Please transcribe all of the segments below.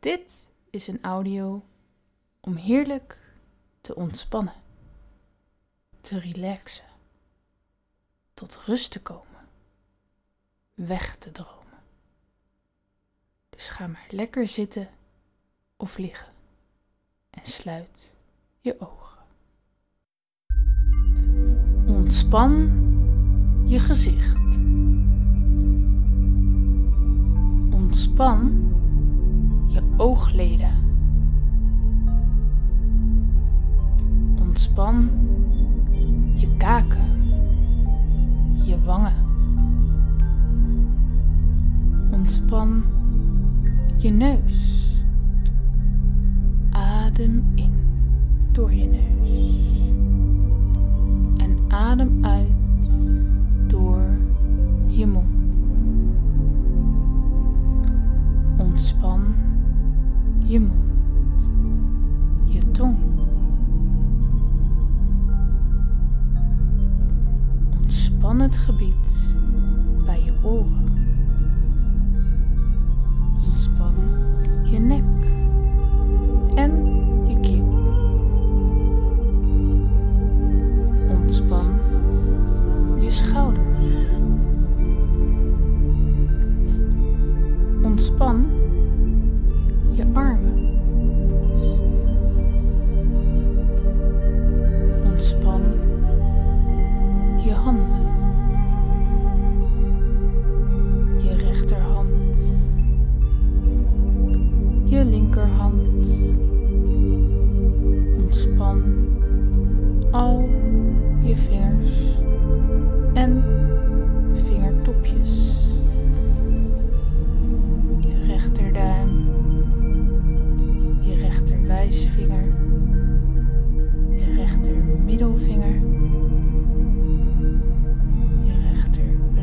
Dit is een audio om heerlijk te ontspannen, te relaxen, tot rust te komen, weg te dromen. Dus ga maar lekker zitten of liggen en sluit je ogen. Ontspan je gezicht. Ontspan oogleden. Ontspan je kaken, je wangen. Ontspan je neus. Adem in door je neus.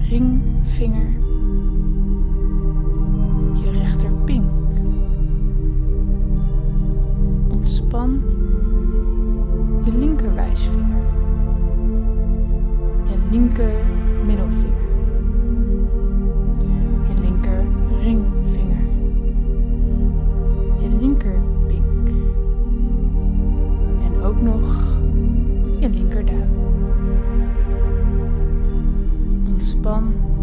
ringvinger, je rechterpink. Ontspan je linkerwijsvinger, je linker middelvinger, je linker ringvinger, je linker pink en ook nog je linkerduim. bomb.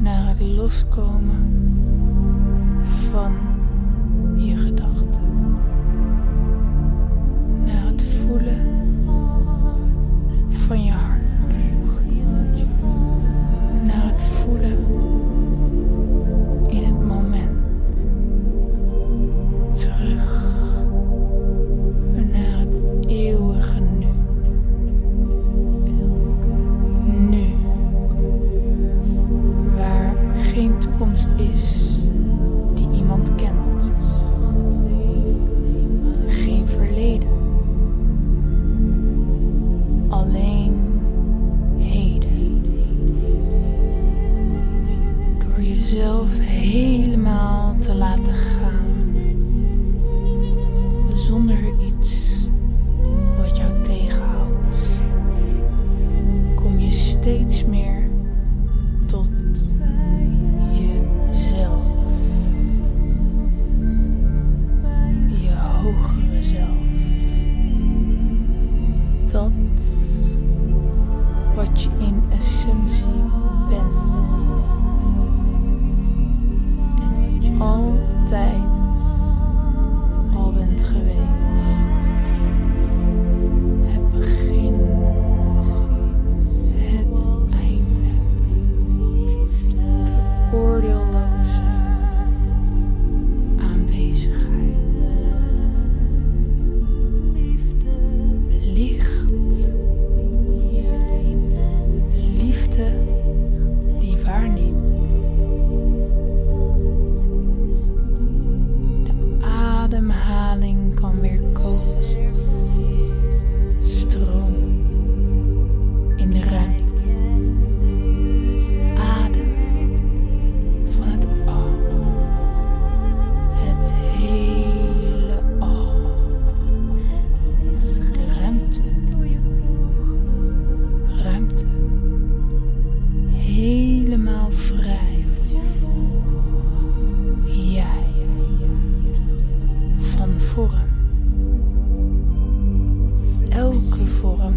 naar het loskomen van je gedachten. te laten gaan. Zonder iets wat jou tegenhoudt, kom je steeds meer tot jezelf. Je hogere zelf. elke vorm.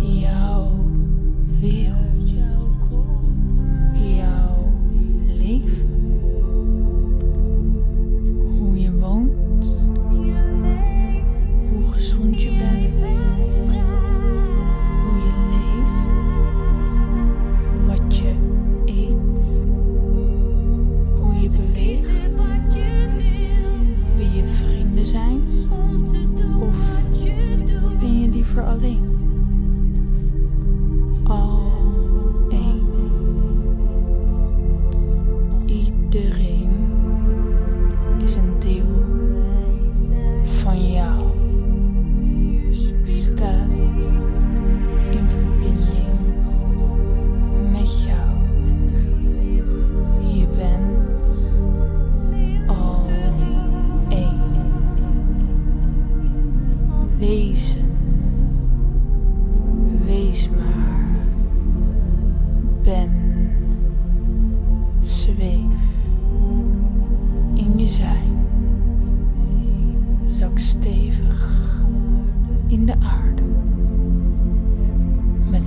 E ao vivo.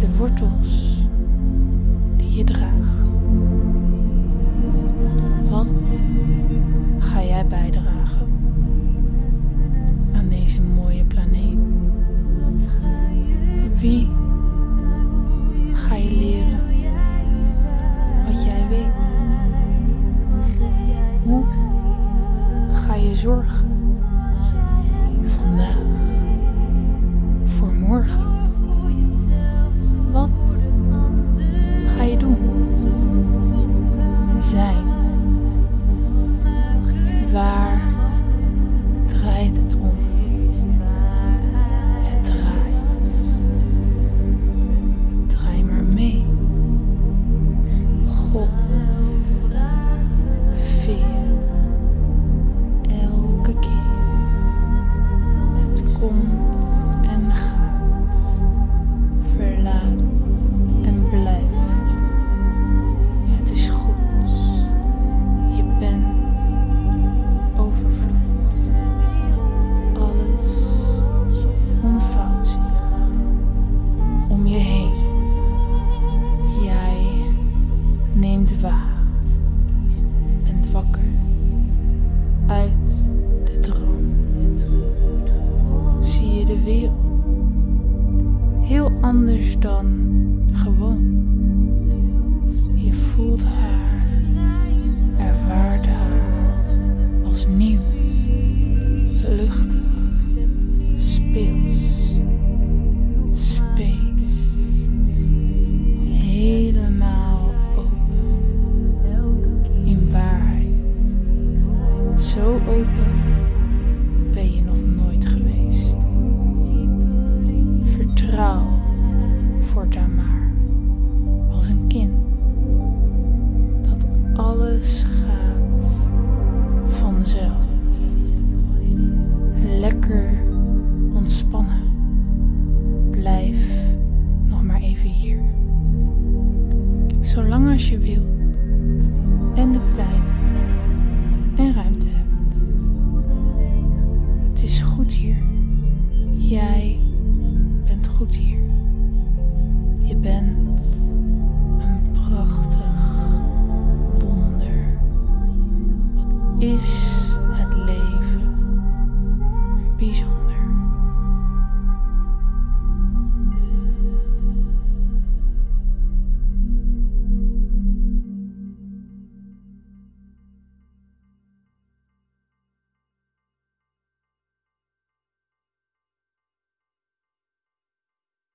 de wortels die je draagt. Wat ga jij bijdragen aan deze mooie planeet? Wie ga je leren wat jij weet? Hoe ga je zorgen us.